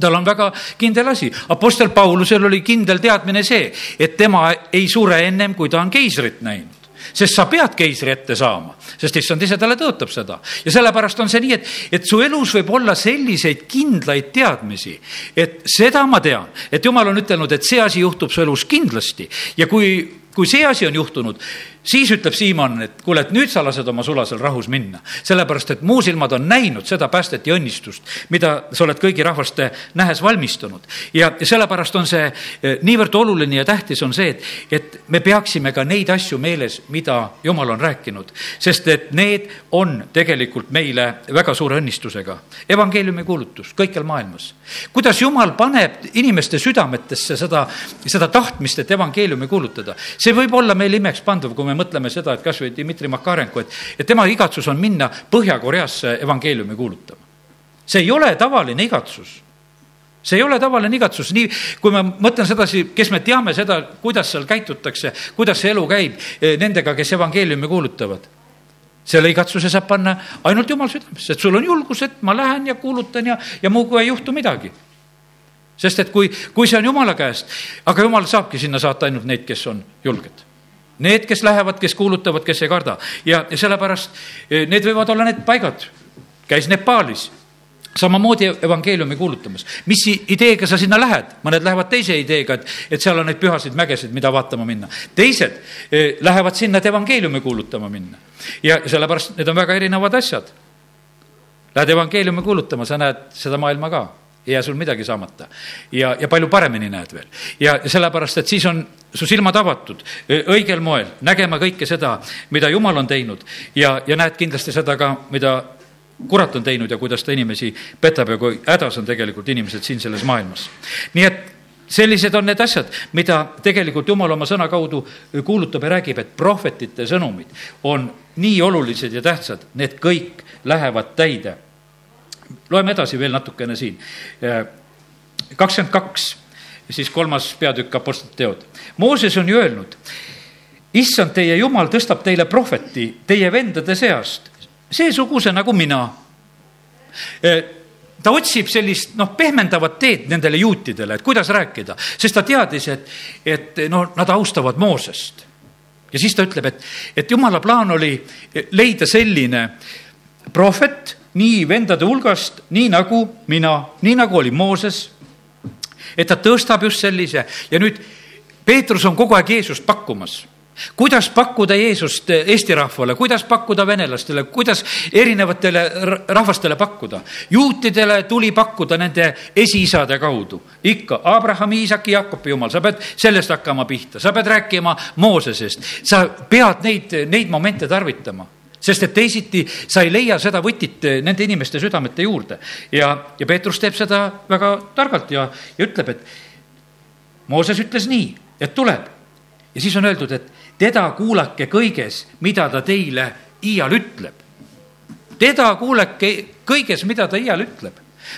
tal on väga kindel asi. Apostel Paulusel oli kindel teadmine see, et tema ei sure ennem, kui ta on keisrit näinud sest sa pead keisri ette saama, sest issand ise talle tõotab seda. ja sellepärast on see nii, et, et su elus võib olla selliseid kindlaid teadmisi, et seda ma tean, et jumal on ütelnud, et see asi juhtub su elus kindlasti ja kui kui see asi on juhtunud, siis ütleb Siimon, et kuule, et nüüd sa lased oma sulasel rahus minna. sellepärast, et mu silmad on näinud seda päästet ja õnnistust, mida sa oled kõigi rahvaste nähes valmistunud. ja, sellepärast on see eh, niivõrd oluline ja tähtis on see, et, et me peaksime ka neid asju meeles, mida Jumal on rääkinud. sest et need on tegelikult meile väga suure õnnistusega. evangeeliumi kuulutus kõikjal maailmas. kuidas Jumal paneb inimeste südametesse seda, seda tahtmist, et evangeeliumi kuulutada. see võib olla meile imeks pandav, kui me mõtleme seda, et kas või Dmitri Makarenko, et, et tema igatsus on minna Põhja-Koreasse evangeeliumi kuulutama. see ei ole tavaline igatsus see ei ole tavaline igatsus, nii kui ma mõtlen sedasi, kes me teame seda, kuidas seal käitutakse, kuidas see elu käib eh, nendega, kes evangeeliumi kuulutavad selle igatsuse saab panna ainult jumal südamesse, et sul on julgus, et ma lähen ja kuulutan ja, ja muuga ei juhtu midagi. sest et kui, kui see on jumala käest, aga jumal saabki sinna saata ainult neid, kes on julged. Need, kes lähevad, kes kuulutavad, kes ei karda ja, sellepärast eh, need võivad olla need paigad. käis Nepaalis samamoodi evangeeliumi kuulutamas. mis ideega sa sinna lähed? mõned lähevad teise ideega, et, et seal on neid pühasid mägesid, mida vaatama minna. teised eh, lähevad sinna, et evangeeliumi kuulutama minna. ja sellepärast need on väga erinevad asjad. Lähed evangeeliumi kuulutama, sa näed seda maailma ka ei jää sul midagi saamata. ja, ja palju paremini näed veel. ja sellepärast, et siis on su silmad avatud õigel moel, nägema kõike seda, mida Jumal on teinud ja, ja näed kindlasti seda ka, mida kurat on teinud ja kuidas ta inimesi petab ja kui hädas on tegelikult inimesed siin selles maailmas. nii et sellised on need asjad, mida tegelikult Jumal oma sõna kaudu kuulutab ja räägib, et prohvetite sõnumid on nii olulised ja tähtsad, need kõik lähevad täide. Loeme edasi veel natukene siin. kakskümmend kaks, siis kolmas peatükk Apostlite teod. Mooses on ju öelnud, issand, teie jumal tõstab teile prohveti teie vendade seast seesuguse nagu mina. ta otsib sellist noh, pehmendavat teed nendele juutidele, et kuidas rääkida, sest ta teadis, et, et no nad austavad Moosest. ja siis ta ütleb, et, et jumala plaan oli leida selline prohvet nii vendade hulgast, nii nagu mina, nii nagu oli Mooses. et ta tõstab just sellise. Ja nüüd Peetrus on kogu aeg Jeesust pakkumas. Kuidas pakkuda Jeesust Eesti rahvale, kuidas pakkuda venelastele, kuidas erinevatele rahvastele pakkuda. juutidele tuli pakkuda nende esiisade kaudu, ikka Abrahami, Iisaki, Jakobi jumal, sa pead sellest hakkama pihta, sa pead rääkima Moosesest, sa pead neid, neid momente tarvitama sest et teisiti sa ei leia seda võtit nende inimeste südamete juurde. ja, ja Peetrus teeb seda väga targalt ja, ja ütleb, et Mooses ütles nii, et tuleb. ja siis on öeldud, et teda kuulake kõiges, mida ta teile iial ütleb. teda kuulake kõiges, mida ta iial ütleb.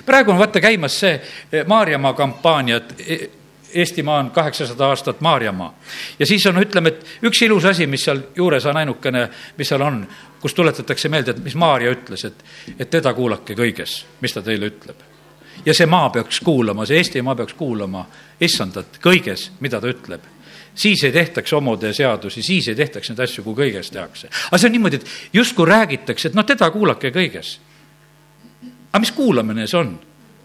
praegu on vaata käimas see eh, Maarjamaa kampaania, et eh, Eestimaa on kaheksasada aastat Maarjamaa. ja siis on, ütleme, et üks ilus asi, mis seal juures on ainukene, mis seal on, kus tuletatakse meelde, et mis Maarja ütles, et, et teda kuulake kõiges, mis ta teile ütleb. ja see maa peaks kuulama, see Eestimaa peaks kuulama issandat kõiges, mida ta ütleb siis ei tehtaks homode seadusi, siis ei tehtaks neid asju, kui kõiges tehakse. aga see on niimoodi, et justkui räägitakse, et noh, teda kuulake kõiges. aga mis kuulamine see on?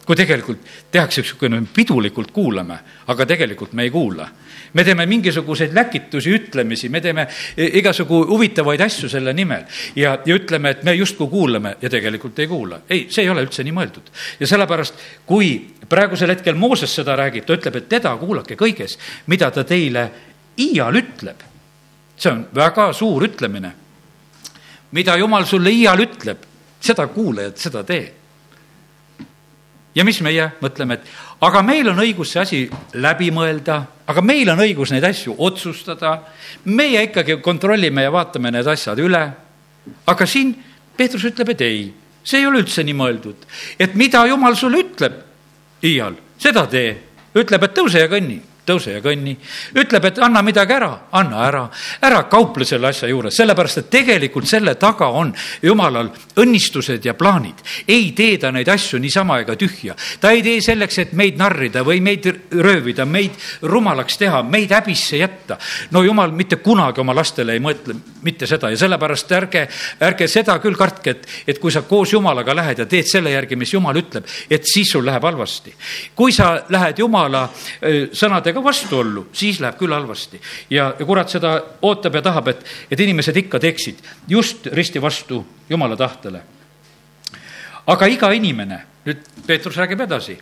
Kui tegelikult tehakse niisugune pidulikult kuulame, aga tegelikult me ei kuula. me teeme mingisuguseid läkitusi, ütlemisi, me teeme igasugu huvitavaid asju selle nimel ja, ja ütleme, et me justkui kuulame ja tegelikult ei kuula. ei, see ei ole üldse nii mõeldud. ja sellepärast, kui praegusel hetkel Mooses seda räägib, ta ütleb, et teda kuulake kõiges, mida ta teile iial ütleb. see on väga suur ütlemine. mida Jumal sulle iial ütleb, seda kuule ja seda tee ja mis meie mõtleme, et aga meil on õigus see asi läbi mõelda, aga meil on õigus neid asju otsustada. meie ikkagi kontrollime ja vaatame need asjad üle. aga siin Peetrus ütleb, et ei, see ei ole üldse nii mõeldud, et mida jumal sulle ütleb iial, seda tee. ütleb, et tõuse ja kõnni tõuse ja kõnni. ütleb, et anna midagi ära, anna ära. ära kauple selle asja juures, sellepärast et tegelikult selle taga on jumalal õnnistused ja plaanid. ei tee ta neid asju niisama ega tühja. ta ei tee selleks, et meid narrida või meid röövida, meid rumalaks teha, meid häbisse jätta. no jumal mitte kunagi oma lastele ei mõtle mitte seda ja sellepärast ärge, ärge seda küll kartke, et, et kui sa koos Jumalaga lähed ja teed selle järgi, mis Jumal ütleb, et siis sul läheb halvasti. kui sa lähed Jumala sõnadega sellega vastuollu, siis läheb küll halvasti. ja, ja kurat seda ootab ja tahab, et, et inimesed ikka teeksid just risti vastu jumala tahtele. aga iga inimene, nüüd Peetrus räägib edasi,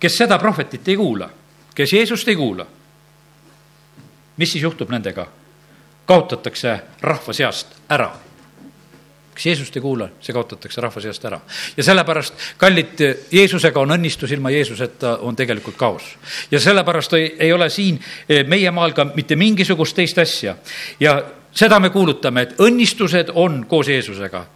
kes seda prohvetit ei kuula, kes Jeesust ei kuula, mis siis juhtub nendega? kaotatakse rahva seast ära kes Jeesust ei kuula, see kaotatakse rahva seast ära. ja sellepärast, kallid, Jeesusega on õnnistus, ilma Jeesuseta on tegelikult kaos. ja sellepärast ei, ei ole siin eh, meie maal ka mitte mingisugust teist asja. ja seda me kuulutame, et õnnistused on koos Jeesusega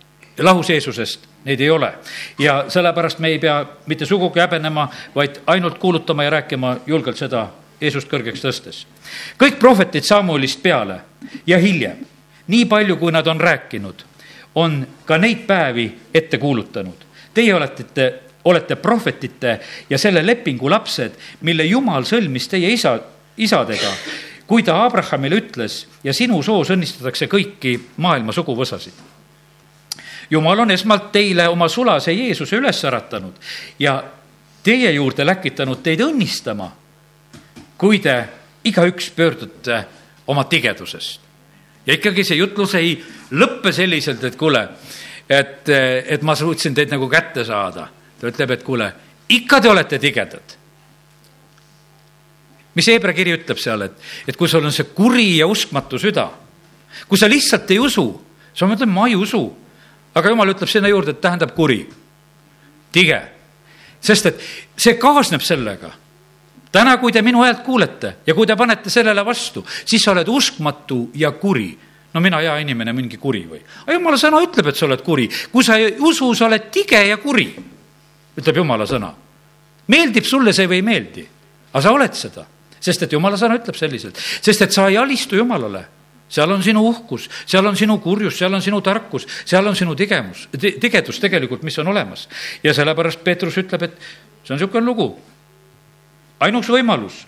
lahus Jeesusest, neid ei ole. ja sellepärast me ei pea mitte sugugi häbenema, vaid ainult kuulutama ja rääkima julgelt seda Jeesust kõrgeks tõstes. kõik prohvetid Samuelist peale ja hiljem, nii palju, kui nad on rääkinud, on ka neid päevi ette kuulutanud. Teie olete, olete prohvetite ja selle lepingu lapsed, mille Jumal sõlmis teie isa, isadega, kui ta Abrahamile ütles ja sinu soos õnnistatakse kõiki maailma suguvõsasid jumal on esmalt teile oma sulase Jeesuse üles äratanud ja teie juurde läkitanud teid õnnistama, kui te igaüks pöördute oma tigedusest. Ja ikkagi see jutlus ei lõppe selliselt, et kuule, et, et ma suutsin teid nagu kätte saada. ta ütleb, et kuule, ikka te olete tigedad mis Hebra kiri ütleb seal, et, et kui sul on see kuri ja uskmatu süda, kui sa lihtsalt ei usu, sa mõtled, ma ei usu aga jumal ütleb sinna juurde, et tähendab kuri, tige. sest et see kaasneb sellega. Täna, kui te minu häält kuulete ja kui te panete sellele vastu, siis sa oled uskmatu ja kuri no mina, hea inimene, mingi kuri või? aga jumala sõna ütleb, et sa oled kuri. kui sa ei usu, sa oled tige ja kuri, ütleb jumala sõna. meeldib sulle see või ei meeldi, aga sa oled seda, sest et jumala sõna ütleb selliselt, sest et sa ei alistu jumalale seal on sinu uhkus, seal on sinu kurjus, seal on sinu tarkus, seal on sinu tigemus, tigedus tegelikult, mis on olemas. ja sellepärast Peetrus ütleb, et see on niisugune lugu. Ainus võimalus,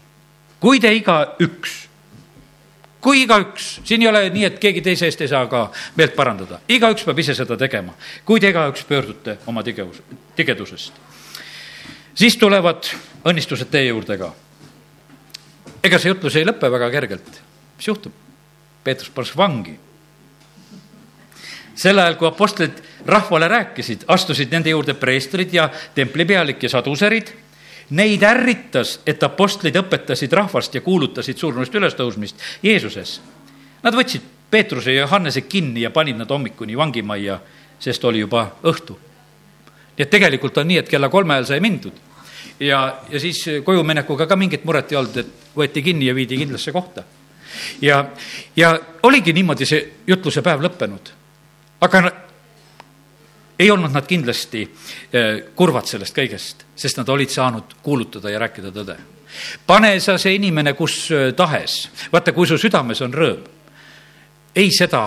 kui te igaüks, kui igaüks, siin ei ole nii, et keegi teise eest ei saa ka meelt parandada, igaüks peab ise seda tegema, kui te igaüks pöördute oma tigevus, tigedusest. siis tulevad õnnistused teie juurde ka. ega see jutlus ei lõpe väga kergelt, mis juhtub? Peetrus pannakse vangi. sel ajal, kui apostlid rahvale rääkisid, astusid nende juurde preestrid ja templipealik ja saduserid. Neid ärritas, et apostlid õpetasid rahvast ja kuulutasid surnust ülestõusmist Jeesuses. Nad võtsid Peetruse ja Johannese kinni ja panid nad hommikuni vangimajja, sest oli juba õhtu. nii et tegelikult on nii, et kella kolme ajal sai mindud ja, ja siis kojuminekuga ka mingit muret ei olnud, et võeti kinni ja viidi kindlasse kohta ja, ja oligi niimoodi see jutluse päev lõppenud. aga ei olnud nad kindlasti eh, kurvad sellest kõigest, sest nad olid saanud kuulutada ja rääkida tõde. pane sa see inimene kus eh, tahes, vaata, kui su südames on rõõm, ei seda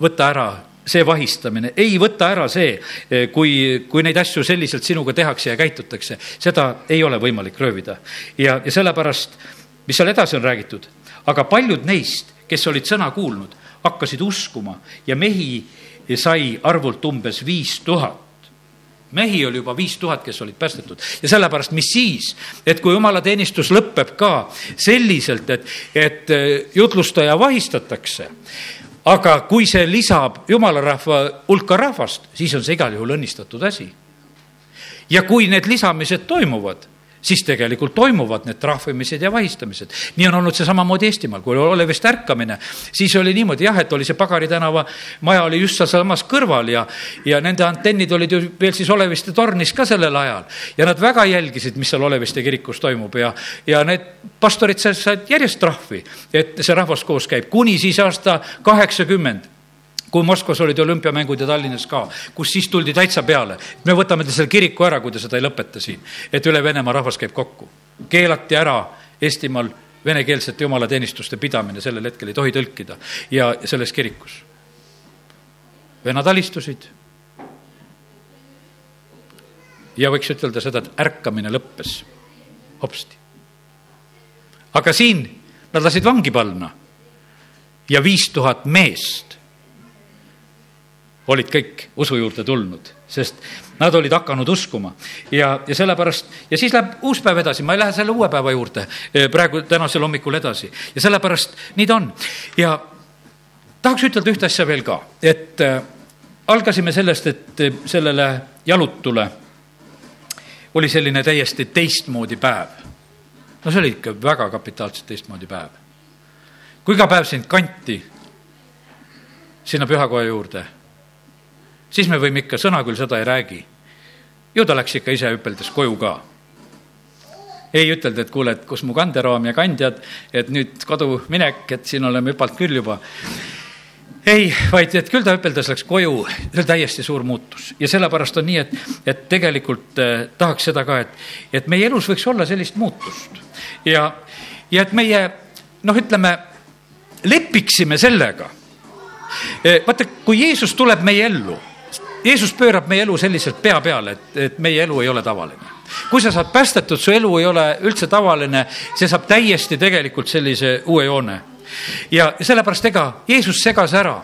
võta ära see vahistamine, ei võta ära see, eh, kui, kui neid asju selliselt sinuga tehakse ja käitutakse, seda ei ole võimalik röövida. ja, ja sellepärast, mis seal edasi on räägitud, aga paljud neist, kes olid sõna kuulnud, hakkasid uskuma ja mehi sai arvult umbes viis tuhat mehi oli juba viis tuhat, kes olid päästetud. Ja sellepärast, mis siis, et kui jumalateenistus lõpeb ka selliselt, et, et äh, jutlustaja vahistatakse, aga kui see lisab jumala rahva hulka rahvast, siis on see igal juhul õnnistatud asi. ja kui need lisamised toimuvad siis tegelikult toimuvad need trahvimised ja vahistamised. nii on olnud see samamoodi Eestimaal, kui oli Olevist ärkamine, siis oli niimoodi jah, et oli see Pagari tänava maja oli just sealsamas kõrval ja, ja nende antennid olid ju veel siis Oleviste tornis ka sellel ajal. ja nad väga jälgisid, mis seal Oleviste kirikus toimub ja, ja need pastorid said järjest trahvi, et see rahvas koos käib, kuni siis aasta kaheksakümmend kui Moskvas olid olümpiamängud ja Tallinnas ka, kus siis tuldi täitsa peale. me võtame ta selle kiriku ära, kui te seda ei lõpeta siin, et üle Venemaa rahvas käib kokku. keelati ära Eestimaal venekeelsete jumalateenistuste pidamine, sellel hetkel ei tohi tõlkida ja selles kirikus. venad alistusid. ja võiks ütelda seda, et ärkamine lõppes hopsti. aga siin nad lasid vangi panna ja viis tuhat meest olid kõik usu juurde tulnud, sest nad olid hakanud uskuma ja, ja sellepärast ja siis läheb uus päev edasi, ma ei lähe selle uue päeva juurde eh, praegu tänasel hommikul edasi ja sellepärast nii ta on. ja tahaks ütelda ühte asja veel ka, et äh, algasime sellest, et äh, sellele jalutule oli selline täiesti teistmoodi päev. no see oli ikka väga kapitaalselt teistmoodi päev. kui iga päev sind kanti sinna pühakoja juurde siis me võime ikka, sõna küll seda ei räägi. ju ta läks ikka ise hüpeldes koju ka. ei ütelda, et kuule, et kus mu kanderaam ja kandjad, et nüüd kodu minek, et siin oleme hüpalt küll juba. ei, vaid et küll ta hüpeldes läks koju, see oli täiesti suur muutus ja sellepärast on nii, et, et tegelikult eh, tahaks seda ka, et, et meie elus võiks olla sellist muutust ja, ja et meie noh, ütleme, lepiksime sellega. Eh, vaata, kui Jeesus tuleb meie ellu, Jeesus pöörab meie elu selliselt pea peale, et, et meie elu ei ole tavaline kui sa saad päästetud, su elu ei ole üldse tavaline, see saab täiesti tegelikult sellise uue joone. ja sellepärast ega Jeesus segas ära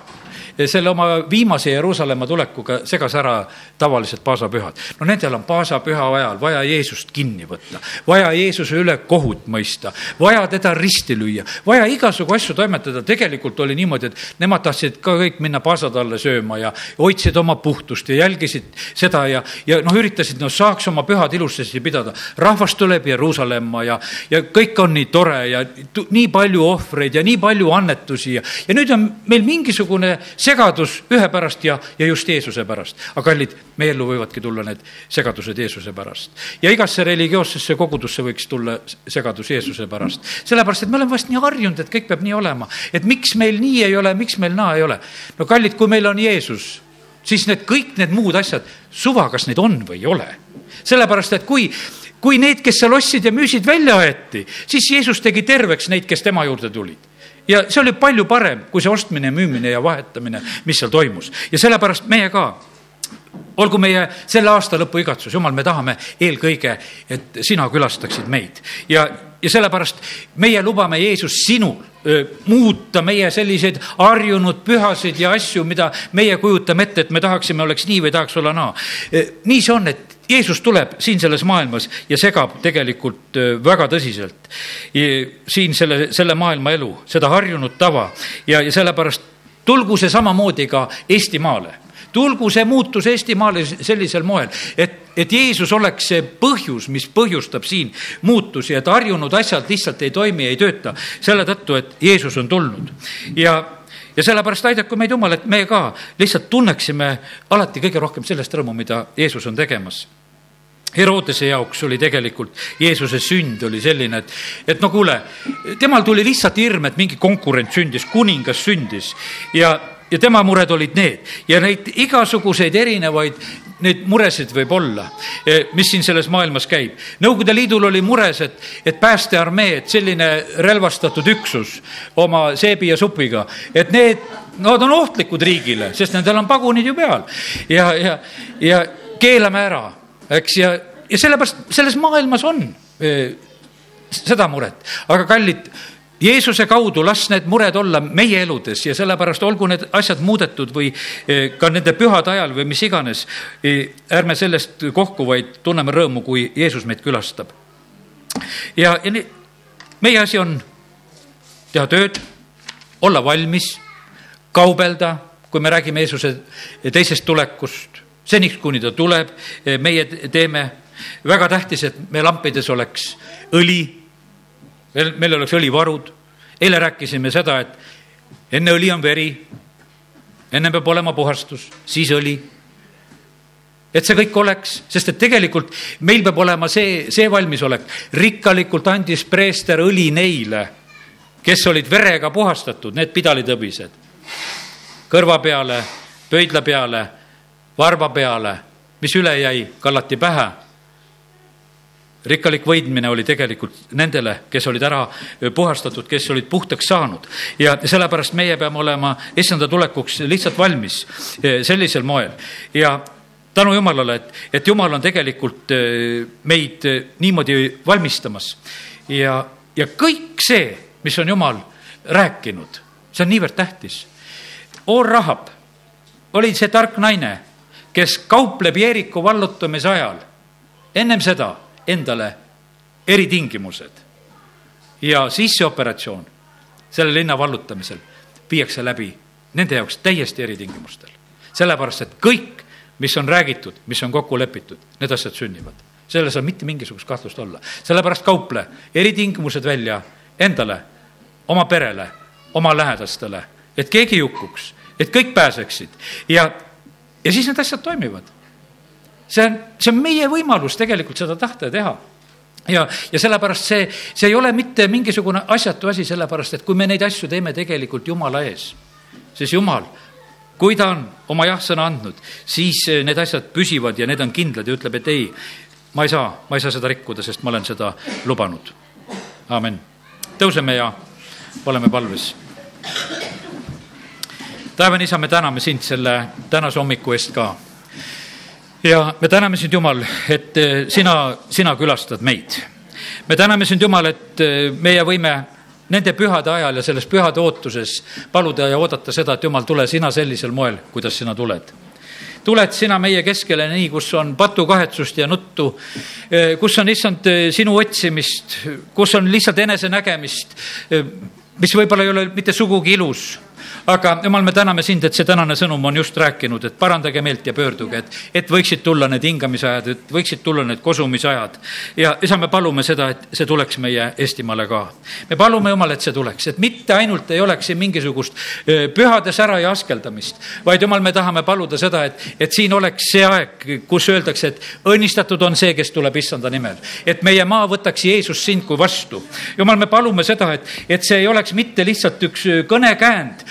selle oma viimase Jeruusalemma tulekuga segas ära tavalised paasapühad. no nendel on paasapüha ajal vaja Jeesust kinni võtta, vaja Jeesuse üle kohut mõista, vaja teda risti lüüa, vaja igasugu asju toimetada. tegelikult oli niimoodi, et nemad tahtsid ka kõik minna paasatalle sööma ja hoidsid oma puhtust ja jälgisid seda ja, ja noh, üritasid, no saaks oma pühad ilusasti pidada. rahvas tuleb Jeruusalemma ja, ja kõik on nii tore ja nii palju ohvreid ja nii palju annetusi ja, ja nüüd on meil mingisugune segadus ühe pärast ja, ja just Jeesuse pärast. aga kallid, meie ellu võivadki tulla need segadused Jeesuse pärast. ja igasse religioossesse kogudusse võiks tulla segadus Jeesuse pärast. sellepärast, et me oleme vast nii harjunud, et kõik peab nii olema. et miks meil nii ei ole, miks meil naa ei ole. no kallid, kui meil on Jeesus, siis need kõik need muud asjad, suva, kas neid on või ei ole. sellepärast, et kui kui need, kes seal ostsid ja müüsid, välja aeti, siis Jeesus tegi terveks neid, kes tema juurde tulid ja see oli palju parem kui see ostmine, müümine ja vahetamine, mis seal toimus. Ja sellepärast meie ka olgu meie selle aasta lõpu igatsus, jumal, me tahame eelkõige, et sina külastaksid meid. Ja, ja sellepärast meie lubame, Jeesus, sinul muuta meie selliseid harjunud pühasid ja asju, mida meie kujutame ette, et me tahaksime, oleks nii või tahaks olla naa. nii see on, et Jeesus tuleb siin selles maailmas ja segab tegelikult väga tõsiselt siin selle, selle maailma elu, seda harjunud tava ja, ja sellepärast tulgu see samamoodi ka Eestimaale tulgu see muutus Eestimaale sellisel moel, et, et Jeesus oleks see põhjus, mis põhjustab siin muutusi, et harjunud asjad lihtsalt ei toimi, ei tööta selle tõttu, et Jeesus on tulnud. Ja ja sellepärast aidaku meid Jumal, et me ka lihtsalt tunneksime alati kõige rohkem sellest rõõmu, mida Jeesus on tegemas. Herodese jaoks oli tegelikult Jeesuse sünd oli selline, et, et no kuule, temal tuli lihtsalt hirm, et mingi konkurent sündis, kuningas sündis. Ja, ja tema mured olid need. Ja neid igasuguseid erinevaid neid muresid võib olla, e, mis siin selles maailmas käib. Nõukogude Liidul oli mures, et, et päästearmee, et selline relvastatud üksus oma seebi ja supiga, et need, nad on ohtlikud riigile, sest nendel on pagunid ju peal. Ja, ja, ja keelame ära eks, ja, ja sellepärast selles maailmas on eh, seda muret, aga kallid, Jeesuse kaudu las need mured olla meie eludes ja sellepärast olgu need asjad muudetud või eh, ka nende pühade ajal või mis iganes. Eh, ärme sellest kohku, vaid tunneme rõõmu, kui Jeesus meid külastab. ja, ja nii, meie asi on teha tööd, olla valmis, kaubelda, kui me räägime Jeesuse teisest tulekust seniks, kuni ta tuleb, eh, meie teeme. väga tähtis, et meie lampides oleks õli, meil, meil oleks õlivarud. eile rääkisime seda, et enne õli on veri, enne peab olema puhastus, siis õli et see kõik oleks, sest et tegelikult meil peab olema see, see valmisolek. rikkalikult andis preester õli neile, kes olid verega puhastatud, need pidalitõbised. kõrva peale, pöidla peale varba peale, mis üle jäi, kallati pähe. Rikkalik võidmine oli tegelikult nendele, kes olid ära puhastatud, kes olid puhtaks saanud. Ja sellepärast meie peame olema issanda tulekuks lihtsalt valmis eh, sellisel moel. Ja tänu Jumalale, et, et Jumal on tegelikult eh, meid eh, niimoodi valmistamas. Ja, ja kõik see, mis on Jumal rääkinud, see on niivõrd tähtis. Oor Rahab oli see tark naine kes kaupleb Jeeriku vallutamise ajal, ennem seda endale eritingimused. ja siis see operatsioon selle linna vallutamisel viiakse läbi nende jaoks täiesti eritingimustel. sellepärast, et kõik, mis on räägitud, mis on kokku lepitud, need asjad sünnivad. selles ei saa mitte mingisugust kahtlust olla. sellepärast kauple eritingimused välja endale, oma perele, oma lähedastele, et keegi ei hukkuks, et kõik pääseksid ja ja siis need asjad toimivad. See on, see on meie võimalus tegelikult seda tahta ja teha ja, ja sellepärast see, see ei ole mitte mingisugune asjatu asi, sellepärast et kui me neid asju teeme tegelikult Jumala ees, siis Jumal, kui ta on oma jah-sõna andnud, siis need asjad püsivad ja need on kindlad ja ütleb, et ei, ma ei saa, ma ei saa seda rikkuda, sest ma olen seda lubanud. amin. tõuseme ja oleme palves. taevane isa, me täname sind selle tänase hommiku eest ka. Ja me täname sind, Jumal, et sina, sina külastad meid. me täname sind, Jumal, et meie võime nende pühade ajal ja selles pühade ootuses paluda ja oodata seda, et Jumal, tule sina sellisel moel, kuidas sina tuled tuled sina meie keskele nii, kus on patukahetsust ja nuttu, kus on issand sinu otsimist, kus on lihtsalt enesenägemist, mis võib-olla ei ole mitte sugugi ilus aga jumal, me täname sind, et see tänane sõnum on just rääkinud, et parandage meelt ja pöörduge, et, et võiksid tulla need hingamisajad, et võiksid tulla need kosumisajad. ja isa, me palume seda, et see tuleks meie Eestimaale ka. me palume, Jumal, et see tuleks, et mitte ainult ei oleks siin mingisugust pühade sära ja askeldamist, vaid Jumal, me tahame paluda seda, et, et siin oleks see aeg, kus öeldakse, et õnnistatud on see, kes tuleb issanda nimel. et meie maa võtaks Jeesus sind kui vastu. Jumal, me palume seda, et, et see ei oleks mitte lihtsalt üks kõnekäänd,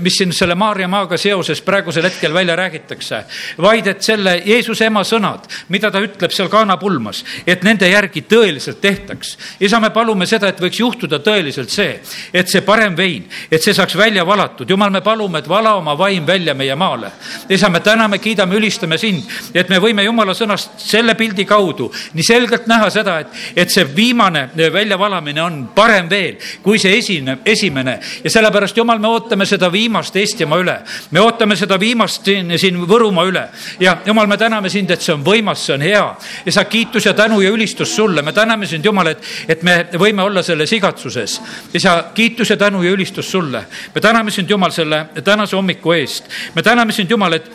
mis siin selle Maarja maaga seoses praegusel hetkel välja räägitakse, vaid et selle Jeesuse ema sõnad, mida ta ütleb seal Kana pulmas, et nende järgi tõeliselt tehtaks. isa, me palume seda, et võiks juhtuda tõeliselt see, et see parem vein, et see saaks välja valatud. jumal, me palume, et vala oma vaim välja meie maale. isa, me täname, kiidame, ülistame sind, et me võime jumala sõnast selle pildi kaudu nii selgelt näha seda, et, et see viimane väljavalamine on parem veel kui see esine, esimene ja sellepärast, jumal, me ootame seda viimast Eestimaa üle. me ootame seda viimast siin, siin Võrumaa üle ja jumal, me täname sind, et see on võimas, see on hea ja sa kiitus ja tänu ja ülistus sulle. me täname sind, Jumal, et, et me võime olla selles igatsuses. isa, kiitus ja tänu ja ülistus sulle. me täname sind, Jumal, selle tänase hommiku eest. me täname sind, Jumal, et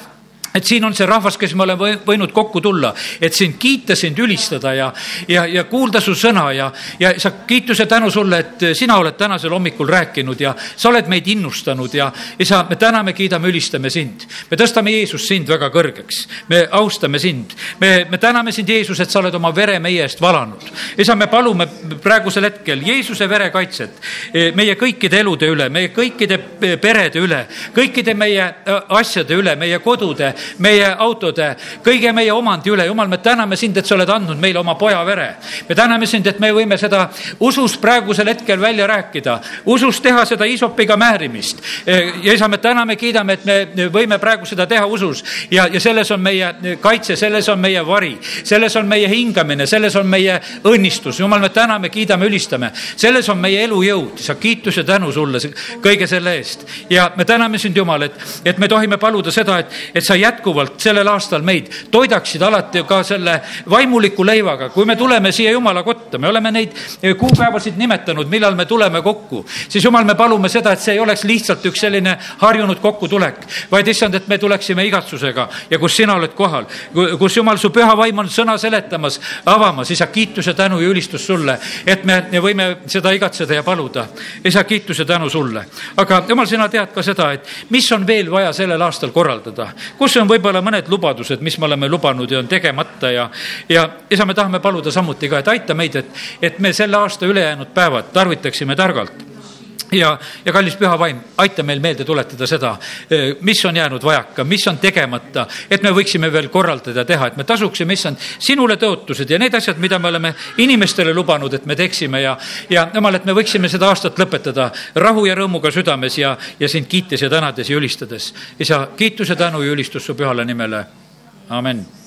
et siin on see rahvas, kes me oleme võinud kokku tulla, et sind kiita, sind ülistada ja, ja, ja kuulda su sõna ja, ja sa kiituse tänu sulle, et sina oled tänasel hommikul rääkinud ja sa oled meid innustanud ja isa, me täname, kiidame, ülistame sind. me tõstame, Jeesus, sind väga kõrgeks. me austame sind. me, me täname sind, Jeesus, et sa oled oma vere meie eest valanud. isa, me palume praegusel hetkel Jeesuse vere kaitset e, meie kõikide elude üle, meie kõikide perede üle, kõikide meie asjade üle, meie kodude meie autode, kõige meie omandi üle. jumal, me täname sind, et sa oled andnud meile oma poja vere. me täname sind, et me võime seda usus praegusel hetkel välja rääkida, usus teha seda isopiga määrimist. ja isa, me täname, kiidame, et me võime praegu seda teha usus ja, ja selles on meie kaitse, selles on meie vari, selles on meie hingamine, selles on meie õnnistus. jumal, me täname, kiidame, ülistame, selles on meie elujõud. sa kiitus ja tänu sulle kõige selle eest ja me täname sind, Jumal, et, et me tohime paluda seda, et, et sa jätkad jätkuvalt sellel aastal meid toidaksid alati ka selle vaimuliku leivaga. kui me tuleme siia Jumala kotta, me oleme neid kuupäevasid nimetanud, millal me tuleme kokku, siis Jumal, me palume seda, et see ei oleks lihtsalt üks selline harjunud kokkutulek, vaid issand, et me tuleksime igatsusega ja kus sina oled kohal, kus Jumal, su püha vaim on sõna seletamas, avamas, isa, kiitus ja tänu ja ülistus sulle, et me võime seda igatseda ja paluda. isa, kiitus ja tänu sulle. aga Jumal, sina tead ka seda, et mis on veel vaja sellel aastal korraldada, kus on võib-olla mõned lubadused, mis me oleme lubanud ja on tegemata ja, ja isa, me tahame paluda samuti ka, et aita meid, et, et me selle aasta ülejäänud päevad tarvitaksime targalt ja, ja kallis püha vaim, aita meil meelde tuletada seda, mis on jäänud vajaka, mis on tegemata, et me võiksime veel korraldada, teha, et me tasuksime, issand, sinule tõotused ja need asjad, mida me oleme inimestele lubanud, et me teeksime ja, ja jumal, et me võiksime seda aastat lõpetada rahu ja rõõmuga südames ja, ja sind kiites ja tänades ja ülistades. isa, kiitus ja tänu ja ülistus su pühale nimele. amen